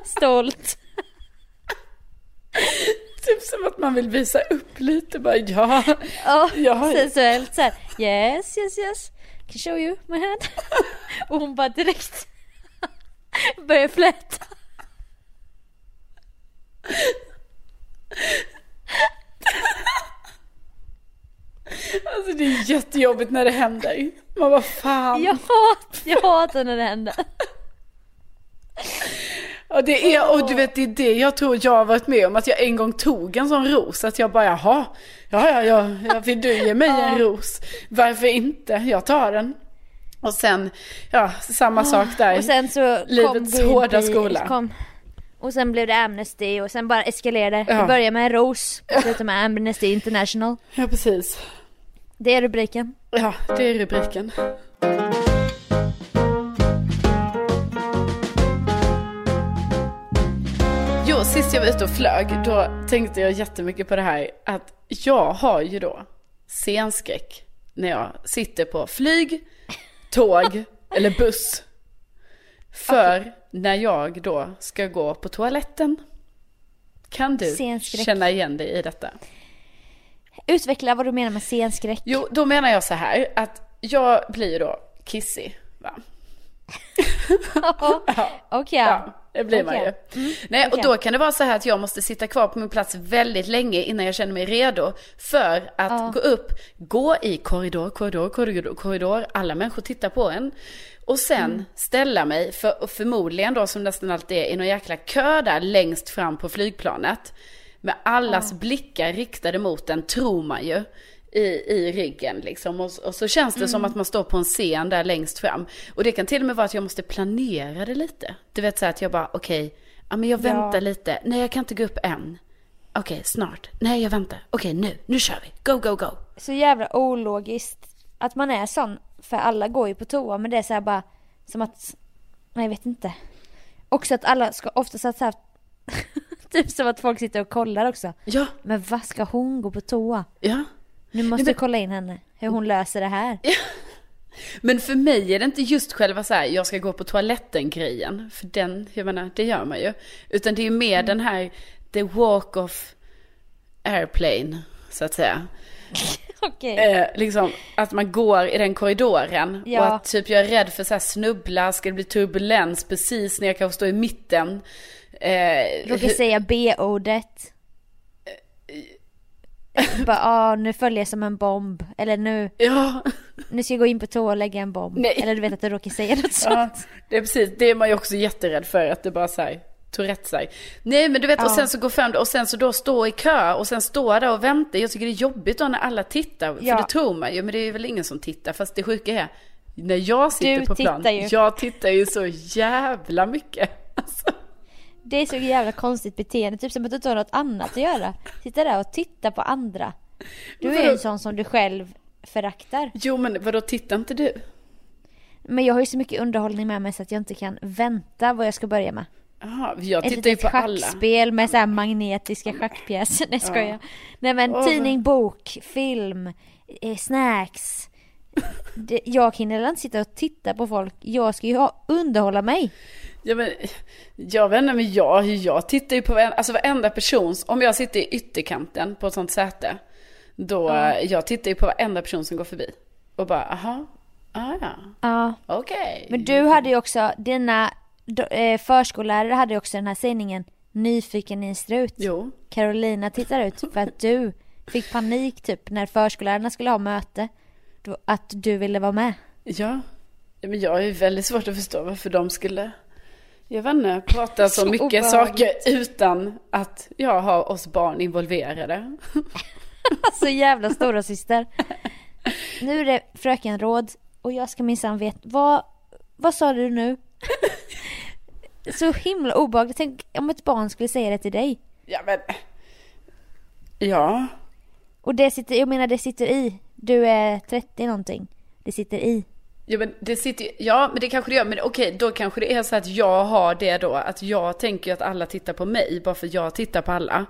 Stolt. Typ som att man vill visa upp lite, bara ja. Ja, sensuellt såhär. Yes yes yes. Can show you my hand. Och hon bara direkt börjar fläta. Alltså det är jättejobbigt när det händer. Man bara fan. Jag hatar, jag hatar när det händer. Och det är, och du vet det är det jag tror jag har varit med om. Att jag en gång tog en sån ros. Att jag bara jaha, ja ja ja, ja vill du ge mig en ros? Varför inte? Jag tar den. Och sen, ja samma sak där. Och sen så kom Livets hårda Greenpeace, skola. Kom, och sen blev det Amnesty och sen bara eskalerade. Ja. Det började med en ros och slutade med Amnesty International. Ja precis. Det är rubriken. Ja, det är rubriken. Sist jag var ute och flög, då tänkte jag jättemycket på det här att jag har ju då scenskräck när jag sitter på flyg, tåg eller buss. För när jag då ska gå på toaletten. Kan du Scenskräck. känna igen dig i detta? Utveckla vad du menar med scenskräck. Jo, då menar jag så här att jag blir då kissig. Va? Ja. Okej. Ja, det blir man ju. Nej, och okej. då kan det vara så här att jag måste sitta kvar på min plats väldigt länge innan jag känner mig redo för att gå upp, gå i korridor, korridor, korridor, korridor. Alla människor tittar på en. Och sen Mm. ställa mig, för, och förmodligen då som nästan alltid är, i någon jäkla kö där längst fram på flygplanet. Med allas blickar riktade mot den, tror man ju. I, i ryggen liksom. Och, och så känns det som att man står på en scen där längst fram. Och det kan till och med vara att jag måste planera det lite. Du vet så att jag bara, okej, ja men jag Ja. väntar lite. Nej jag kan inte gå upp än. Okej, snart. Nej jag väntar. Okej nu, nu kör vi. Go, go, go. Så jävla ologiskt att man är sån. För alla går ju på toa men det är så här bara som att, nej jag vet inte. Också att alla ska ofta så här, typ som att folk sitter och kollar också. Ja, Men vad ska hon gå på toa? ja. Nu måste men- jag kolla in henne, hur hon löser det här. Men för mig är det inte just själva så här, jag ska gå på toaletten grejen. För den, jag menar, det gör man ju. Utan det är ju Mm. mer den här, the walk of airplane, så att säga. Okej. Eh, liksom att man går i den korridoren. Ja. Och att typ jag är rädd för så här snubbla, ska det bli turbulens precis när jag kanske står i mitten. Eh, Råkar hur- säga B-ordet. Bara, ah, nu följer jag som en bomb. Eller nu, Ja, nu ska jag gå in på toa och lägga en bomb. Nej. Eller du vet att du råkar säga något sånt. ja, det är precis, det är man ju också jätterädd för att det bara här Tourettes sig. Nej men du vet och Ja. sen så går fram och sen så då stå i kö och sen stå där och vänta. Jag tycker det är jobbigt då när alla tittar. För Ja. det tror man ju men det är väl ingen som tittar. Fast det sjuka är när jag sitter Du på plan. ju. Jag tittar ju så jävla mycket. Alltså. Det är så jävla konstigt beteende. Typ som att du inte har något annat att göra. Sitta där och titta på andra. Du är ju en sån som du själv föraktar. Jo men vadå tittar inte du? Men jag har ju så mycket underhållning med mig så att jag inte kan vänta vad jag ska börja med. Jaha, jag Ett tittar ju litet på alla. schackspel med så magnetiska schackpjäser. Nej jag skojar. Nej men Åh, tidning, bok, film, eh, snacks. Det, jag hinner inte sitta och titta på folk. Jag ska ju ha, underhålla mig. Ja, men, jag vet inte, men jag, jag tittar ju på varenda, alltså varenda person. Om jag sitter i ytterkanten på ett sånt säte. Då, jag tittar ju på varenda person som går förbi. Och bara, aha, ah, ja, Ja. okej. Men du hade ju också, dina eh, förskollärare hade ju också den här sägningen Nyfiken i en strut. Jo, Carolina tittar ut för att du fick panik typ när förskollärarna skulle ha möte. Att du ville vara med. ja. Men jag ju väldigt svårt att förstå varför de skulle, jag vet inte, prata så, Så mycket obehagligt. saker utan att jag har oss barn involverade. Så jävla stora syster. Nu är det frökenråd och jag ska minsann veta, vad, vad sa du nu? Så himla obehagligt. Tänk om ett barn skulle säga det till dig. Ja, men, ja. Och det sitter, jag menar det sitter i. Du är 30 någonting. Det sitter i. Ja men det sitter ja men det kanske det gör, men okej då kanske det är så att jag har det då, att jag tänker att alla tittar på mig bara för jag tittar på alla.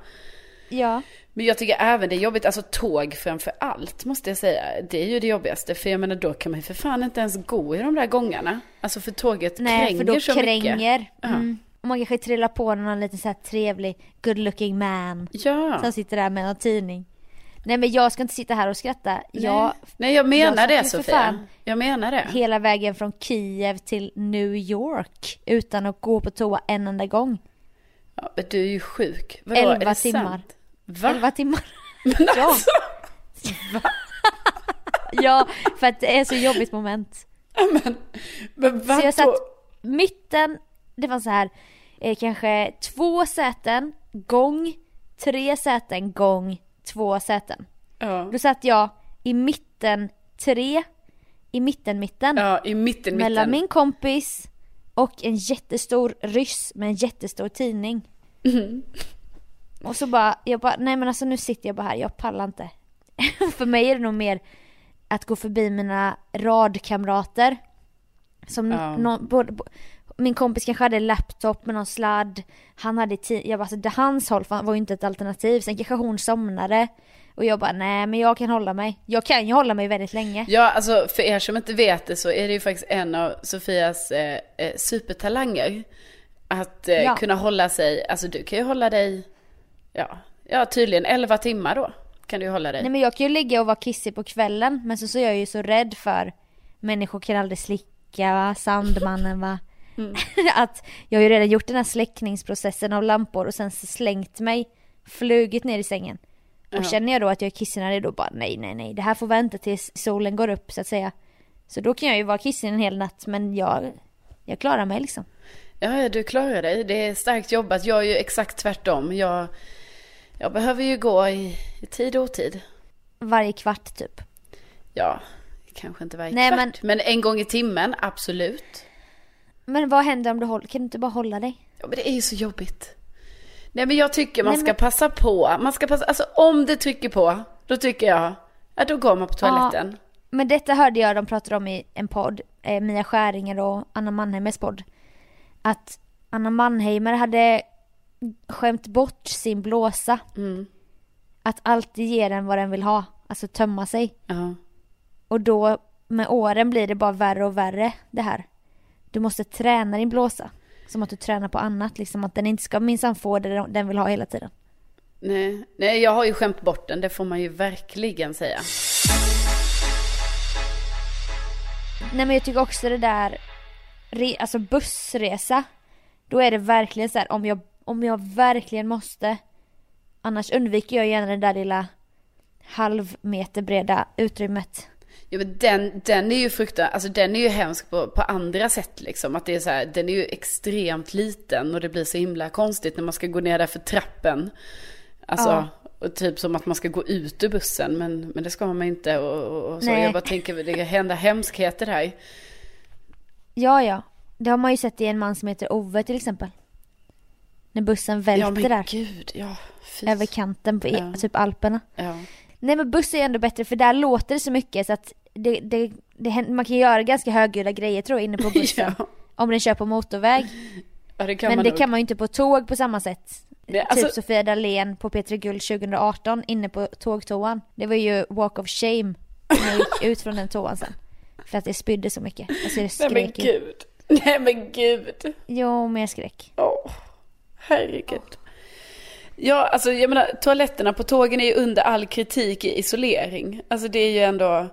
Ja. Men jag tycker även det är jobbigt, alltså tåg framför allt måste jag säga. Det är ju det jobbigaste, för jag menar då kan man ju för fan inte ens gå i de där gångarna. Alltså för tåget Nej, kränger för då så kränger. mycket. Mm. Och man kanske trillar på någon liten så här trevlig, good looking man. Ja. Som sitter där med någon tidning. Nej men jag ska inte sitta här och skratta. Jag, Nej. Nej jag menar jag det Sofia. fan Jag menar det. hela vägen från Kiev till New York utan att gå på toa en enda gång. Ja, men du är ju sjuk. Vadå, Elva timmar. Sant? Va? Elva timmar. Men Ja. alltså, Ja, för att det är så jobbigt moment. men, men Så vadå? jag satt mitten, det var så här, eh, kanske två säten, gång, tre säten, gång, två säten. Ja. Då satt jag i mitten tre, i mitten mitten. ja, i mitten, mellan mitten. min kompis och en jättestor ryss med en jättestor tidning. Mm. Och så bara, jag bara, nej men alltså nu sitter jag bara här, jag pallar inte. För mig är det nog mer att gå förbi mina radkamrater. Som Ja. någon, både, min kompis kanske hade laptop med någon sladd. Han hade tid, jag bara, alltså, det, hans håll var ju inte ett alternativ. Sen kanske hon somnade. Och jag bara, nej men jag kan hålla mig. Jag kan ju hålla mig väldigt länge. Ja, alltså för er som inte vet det så är det ju faktiskt en av Sofias eh, eh, supertalanger. Att eh, Ja. kunna hålla sig, alltså du kan ju hålla dig, ja, ja tydligen 11 timmar då kan du hålla dig. Nej men jag kan ju ligga och vara kissig på kvällen men så, så är jag ju så rädd för människor kan aldrig slicka va, Sandmannen va. att jag har ju redan gjort den här släckningsprocessen av lampor och sen slängt mig, flugit ner i sängen. Och Ja. känner jag då att jag är kissnödig då bara nej nej nej det här får vänta tills solen går upp så att säga. Så då kan jag ju vara kissig en hel natt men jag, jag klarar mig liksom. Ja, du klarar dig. Det är starkt jobbat. Jag är ju exakt tvärtom. Jag, jag behöver ju gå i, i tid och otid. Varje kvart typ. Ja, kanske inte varje Nej, kvart. Men... en gång i timmen, absolut. Men vad händer om du håller, kan du inte bara hålla dig? Ja, men det är ju så jobbigt. Nej, men jag tycker man Nej, ska men- passa på. Man ska passa, alltså om det trycker på, då tycker jag, ja då går man på toaletten. Men detta hörde jag de pratade om i en podd, eh, Mia Skäringer och Anna Mannheimers podd. Att Anna Mannheimer hade skämt bort sin blåsa. Mm. Att alltid ge den vad den vill ha, alltså tömma sig. Ja. Och då med åren blir det bara värre och värre det här. Du måste träna din blåsa. Som att du tränar på annat, liksom att den inte ska minsann få det den vill ha hela tiden. Nej, nej, jag har ju skämt bort den, det får man ju verkligen säga. Nej men jag tycker också det där, alltså bussresa. Då är det verkligen så här, om jag, om jag verkligen måste. Annars undviker jag gärna det där lilla halvmeter breda utrymmet. Ja men den, den är ju fruktansvärt, alltså den är ju hemsk på, på andra sätt liksom. Att det är så här, den är ju extremt liten och det blir så himla konstigt när man ska gå ner där för trappen. Alltså, Ja. och typ som att man ska gå ut ur bussen men, men det ska man inte och, och, så. Nej. Jag bara tänker, det kan hända hemskheter här. Ja, ja. Det har man ju sett i en man som heter Ove till exempel. När bussen välter Ja där. gud, ja. Över kanten på e- Ja. typ Alperna. Nej men buss är ändå bättre för där låter det så mycket så att det, det, det, man kan göra ganska högljudda grejer tror jag inne på bussen. Ja. Om den kör på motorväg. Ja, det Men det nog. kan man ju inte på tåg på samma sätt. Det- alltså- Typ Sofia Dalén på P3 Guld 2018 inne på tågtoan. Det var ju walk of shame när jag gick ut från den toan sen. För att det spydde så mycket. Alltså Nej men gud. Nej men gud. Jo men jag skrek. Åh, herregud. Ja, alltså jag menar toaletterna på tågen är ju under all kritik i isolering. Alltså det är ju ändå,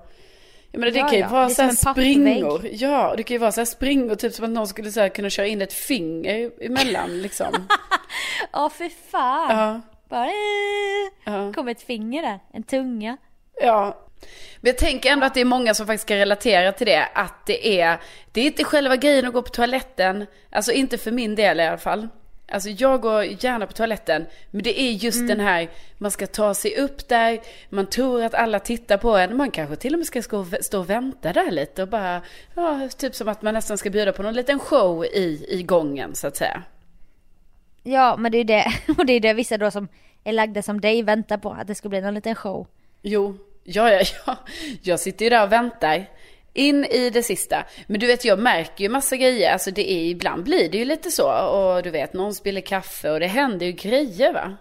jag menar det Ja, kan ju ja. vara Det är så här som en pappvägg. springor. Ja, det kan ju vara så här springor, typ som att någon skulle så här kunna köra in ett finger emellan liksom. Ja för fan. Ja, Bara eh, ja. kom ett finger där. En tunga. Ja. Men jag tänker ändå att det är många som faktiskt ska relatera till det. Att det är, det är inte själva grejen att gå på toaletten. Alltså inte för min del i alla fall. Alltså jag går gärna på toaletten. Men det är just den här, man ska ta sig upp där. Man tror att alla tittar på en. Man kanske till och med ska stå och vänta där lite. Och bara, ja, typ som att man nästan ska bjuda på någon liten show i, i gången så att säga. Ja men det är det. Och det är det vissa då som är lagda som dig väntar på. Att det ska bli någon liten show. Jo, ja, ja, ja. Jag sitter ju där och väntar. In i det sista. Men du vet, jag märker ju massa grejer. Alltså det är, ibland blir det ju lite så. Och du vet, någon spiller kaffe och det händer ju grejer va.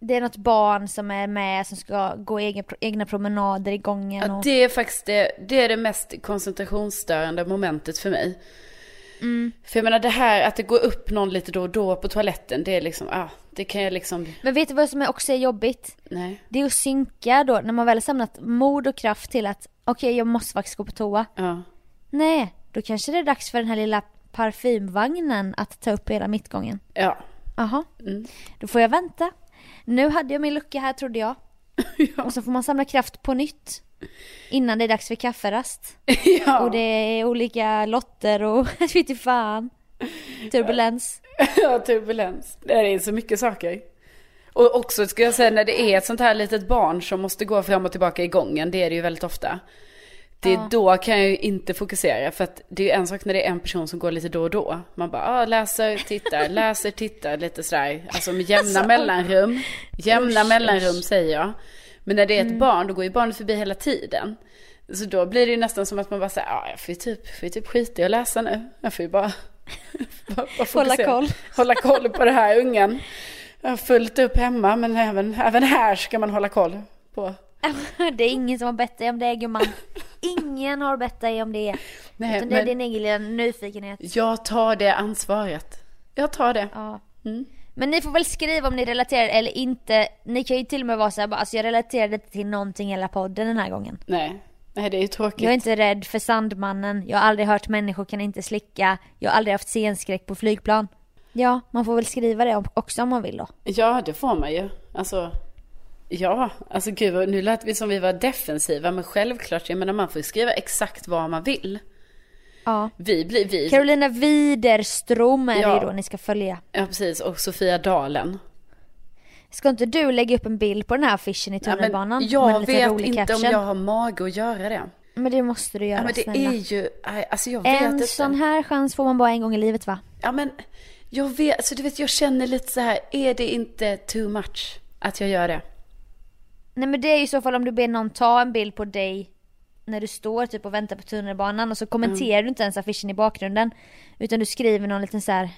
Det är något barn som är med som ska gå egen, egna promenader i gången. Ja, Och... det är faktiskt det, det, är det mest koncentrationsstörande momentet för mig. För jag menar det här att det går upp någon lite då och då på toaletten. Det är liksom, ah, det kan jag liksom, Men vet du vad som är också är jobbigt? nej. Det är att synka då när man väl har samlat mod och kraft till att okej jag måste faktiskt gå på toa. Ja. Nej, då kanske det är dags för den här lilla parfymvagnen att ta upp hela mittgången. Ja. Jaha, Mm. då får jag vänta. Nu hade jag min lucka här trodde jag. ja. Och så får man samla kraft på nytt. Innan det är dags för kafferast. ja. Och det är olika lotter och inte fan. Turbulens. Ja, turbulens. Det är så mycket saker. Och också skulle jag säga när det är ett sånt här litet barn som måste gå fram och tillbaka i gången, det är det ju väldigt ofta. Det är Ja. då kan jag ju inte fokusera för att det är ju en sak när det är en person som går lite då och då. Man bara ah, läser, tittar, läser, tittar lite sådär. Alltså med jämna Alltså, mellanrum. Jämna usch, mellanrum usch. säger jag. Men när det är ett barn då går ju barnet förbi hela tiden. Så då blir det ju nästan som att man bara säger, ja ah, jag får ju typ, får ju typ skita i att läsa nu. Jag får ju bara, bara, bara Hålla koll. Hålla koll på det här ungen. Jag har fullt upp hemma men även, även här ska man hålla koll på. Det är ingen som har bett dig om det gumman. Ingen har bett dig om det. Nej, Utan det är din egen lilla nyfikenhet. jag tar det ansvaret. Jag tar det. Ja. Mm. Men ni får väl skriva om ni relaterar eller inte. Ni kan ju till och med vara såhär bara, alltså jag relaterade inte till någonting i hela podden den här gången. Nej. Nej, det är ju tråkigt. Jag är inte rädd för Sandmannen, jag har aldrig hört människor kan inte slicka, jag har aldrig haft scenskräck på flygplan. Ja, man får väl skriva det också om man vill då. Ja, det får man ju. Alltså, ja, alltså gud, nu lät vi som vi var defensiva, men självklart, jag menar man får skriva exakt vad man vill. Ja. Vi blir, vi, Carolina Widerström är det Ja. ju då ni ska följa. ja precis, och Sofia Dalen. Ska inte du lägga upp en bild på den här affischen i Ja, tunnelbanan? med jag vet inte caption? om jag har mage att göra det. Men det måste du göra Ja, men det snälla. är ju, alltså jag vet En inte. sån här chans får man bara en gång i livet va? Ja men, jag vet, alltså du vet jag känner lite så här, är det inte too much att jag gör det? Nej men det är ju i så fall om du ber någon ta en bild på dig när du står typ och väntar på tunnelbanan och så kommenterar du inte ens affischen i bakgrunden. Utan du skriver någon liten så här.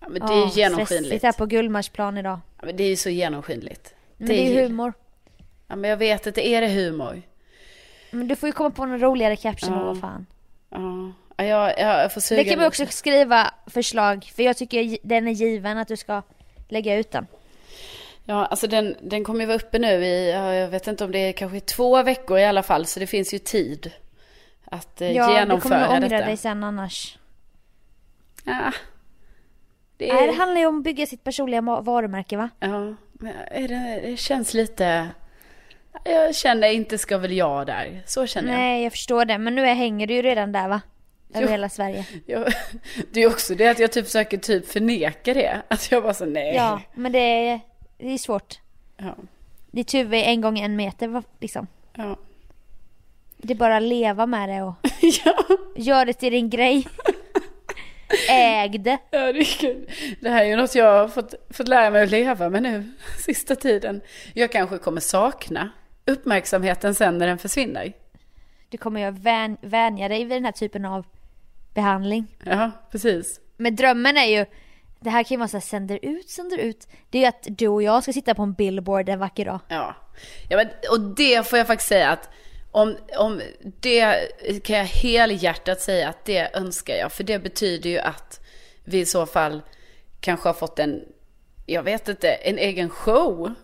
Ja, men det är ju "Åh, genomskinligt. här på Gullmarsplan idag. Ja, men det är ju så genomskinligt. Men det är ju humor. Ja men jag vet att det är det humor. Men du får ju komma på någon roligare caption Ja. vad fan. Ja jag, jag får suga Det kan lite. också skriva förslag för jag tycker den är given att du ska lägga ut den. Ja, alltså den, den kommer ju vara uppe nu i, ja, jag vet inte om det är kanske två veckor i alla fall, så det finns ju tid att eh, Ja, du genomföra kommer ångra detta. dig sen annars. Ja, det är, Nej, det handlar ju om att bygga sitt personliga varumärke va? ja, det, det känns lite, jag känner inte ska väl jag där, så känner jag. Nej, jag förstår det. Men nu hänger du ju redan där va? Över Jo. hela Sverige. Jag, det är också det att jag typ försöker typ förneka det. Att jag bara så nej. Ja, men det är, det är svårt. Ja. Ditt huvud är en gång en meter liksom. Ja. Det är bara att leva med det och ja. gör det till din grej. Äg det. Ja, det är kul. Det här är ju något jag har fått, fått lära mig att leva med nu, sista tiden. Jag kanske kommer sakna uppmärksamheten sen när den försvinner. Du kommer ju vän, vänja dig vid den här typen av behandling. Ja, precis. Men drömmen är ju, det här kan ju vara så här, sänder ut, sänder ut. Det är ju att du och jag ska sitta på en billboard en vacker dag. Ja. ja men, och det får jag faktiskt säga att om, om det kan jag helhjärtat säga att det önskar jag. För det betyder ju att vi i så fall kanske har fått en, jag vet inte, en egen show.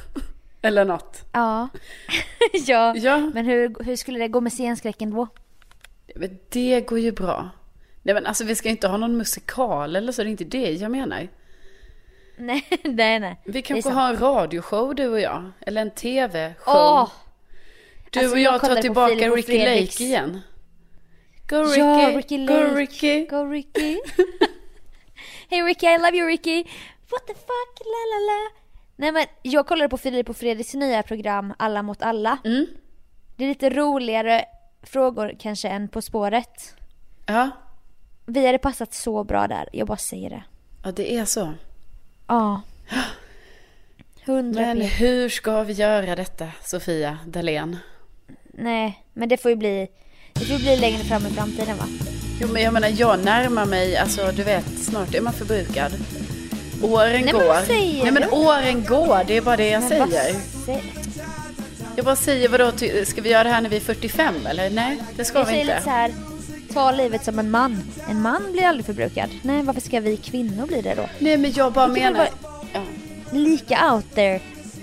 Eller något. Ja. ja. Ja. Men hur, hur skulle det gå med scenskräcken då? Men det går ju bra. Nej men alltså vi ska inte ha någon musikal eller så, det är inte det jag menar. Nej, nej, nej. Vi kanske har en radioshow du och jag. Eller en tv-show. Åh! du alltså, och jag jag tar tillbaka Ricky. Lake igen. Go Ricky, Ja, Ricky go Lake. Ricky. Go Ricky. hey Ricky, I love you Ricky. What the fuck, la la la. Nej men jag kollade på Filip och Fredriks nya program Alla mot alla. Mm. Det är lite roligare frågor kanske än På spåret. Ja. Vi hade passat så bra där, jag bara säger det. ja, det är så. Ja. Hundra Men p. hur ska vi göra detta, Sofia Dalén? Nej, men det får ju bli, det får bli längre fram i framtiden va? Jo, men jag menar, jag närmar mig, alltså du vet, snart är man förbrukad. Åren Nej, men går. vad säger Nej, men åren går, det är bara det jag Men vad säger. sä- Jag bara säger, vadå, ska vi göra det här när vi är 45 eller? Nej, det ska vi säger inte. lite så här, ta livet som en man. En man blir aldrig förbrukad. Nej, varför ska vi kvinnor bli det då? Nej, men jag bara Vi menar... Ja. Lika out there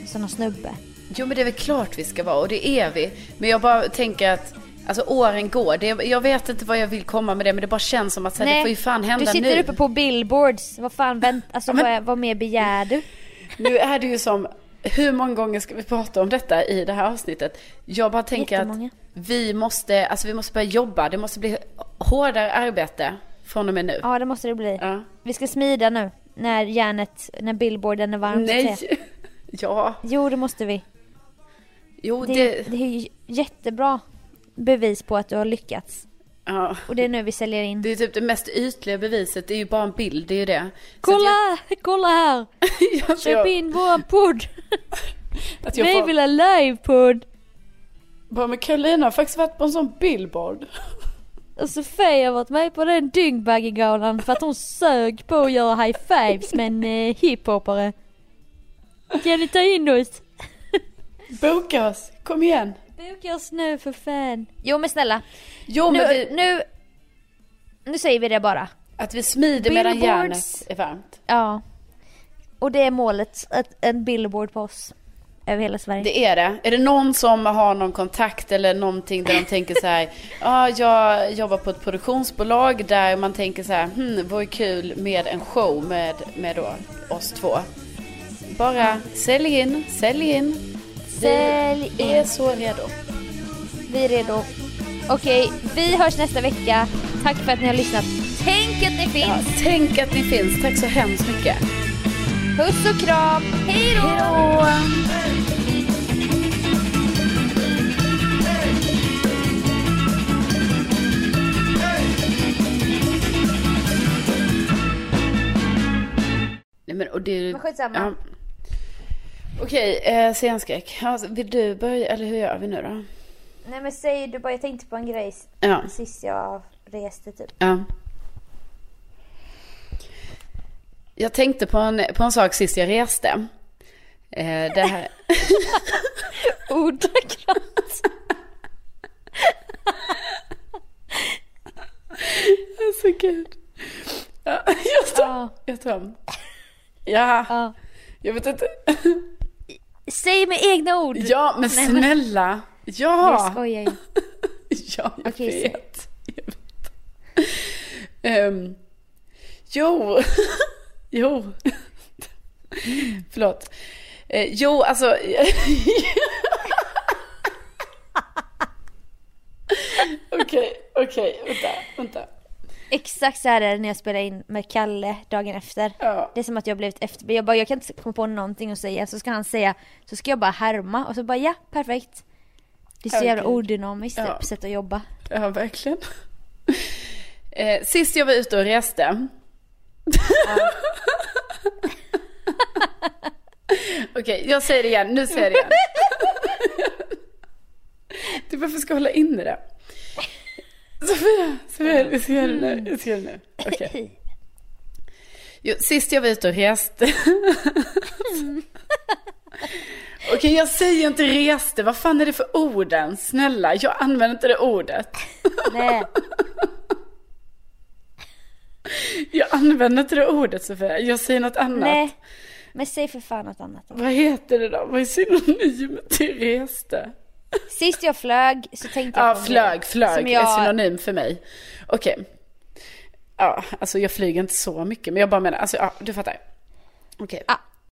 som någon snubbe. Jo, men det är väl klart vi ska vara och det är vi. Men jag bara tänker att Alltså åren går. Det, jag vet inte vad jag vill komma med det men det bara känns som att så här, det får ju fan hända du sitter nu. uppe på billboards. Vad fan vänt, alltså men- vad, vad mer begär du? Nu är det ju som, hur många gånger ska vi prata om detta i det här avsnittet? Jag bara tänker Jättemånga. att vi måste, alltså vi måste börja jobba. Det måste bli hårdare arbete från och med nu. Ja, det måste det bli. Ja. Vi ska smida nu. När järnet, när billboarden är varm. Nej. Ja. Jo, det måste vi. Jo, Det, det... det är ju jättebra bevis på att du har lyckats. Ja. Och det är nu vi säljer in. Det är typ det mest ytliga beviset. Det är ju bara en bild, det är ju det. Så att Kolla! Kolla här! Jag, jag, Köp in våran podd! att jag Vi vill ha livepodd! bara, men Carolina har faktiskt varit på en sån billboard. Och Sofia har varit med på den Dyngbaggegalan för att hon sög på att göra high fives med en eh, hiphopare. Kan ni ta in oss? Boka oss, kom igen. Boka oss nu för fan. Jo men snälla. Jo, Nu, men vi, nu, nu säger vi det bara. att vi smider medan järnet är varmt. Ja. Och det är målet, att en billboard på oss. Över hela Sverige. Det är det. Är det någon som har någon kontakt eller någonting där de tänker så här, ja, jag jobbar på ett produktionsbolag där man tänker så här, hmm, vore kul med en show med, med då oss två. Bara sälj in, sälj in. Sälj Vi är så redo. Vi är redo. Okej, vi hörs nästa vecka. Tack för att ni har lyssnat. Tänk att ni finns! Ja, tänk att ni finns. Tack så hemskt mycket. Puss och kram! Hej då! Hej då! Nej men och det... Men skitsamma. Ja. Okej, eh, scenskräck. Ja, vill du börja, eller hur gör vi nu då? Nej men säg du bara, jag tänkte på en grej Ja. sist jag reste typ. ja. Jag tänkte på en, på en sak sist jag reste. Eh, det här... Ordagrant. Alltså gud. Ja, jag tar, Ja, jag tar. Ja, ja. jag vet inte. Säg med egna ord! Ja, men Nej, men- snälla. Jag Ja. skojar ju. Ja, jag säg. vet. Jag vet. Ehm, jo. jo. Förlåt. Eh, jo, alltså. Okej, okej, vänta, vänta. Exakt så här är det när jag spelar in med Kalle dagen efter. Ja. Det är som att jag har blivit efter. Jag bara, jag kan inte komma på någonting att säga. Så ska han säga, så ska jag bara härma och så bara ja, perfekt. Det är så jävla odynamiskt Ja. typ, sätt att jobba. Ja, verkligen. Eh, sist jag var ute och reste. Okej, jag säger det igen. Nu säger jag det igen. Du varför ska jag hålla inne det? Sofia, Sofia, vi ska göra det nu. Vi ska göra det nu. Okej. Jo, sist jag var ute och reste. Okej, jag säger inte reste. Vad fan är det för orden? Snälla, jag använder inte det ordet. Nej. Jag använder inte det ordet Sofia. Jag säger något annat. Nej. Men säg för fan något annat. Vad heter det då? Vad är synonymt till reste? Sist jag flög så tänkte jag Ja, flög, flög som är jag... synonym för mig. Okej. Ja, alltså jag flyger inte så mycket, men jag bara menar, alltså ja, du fattar. Okej. Ja,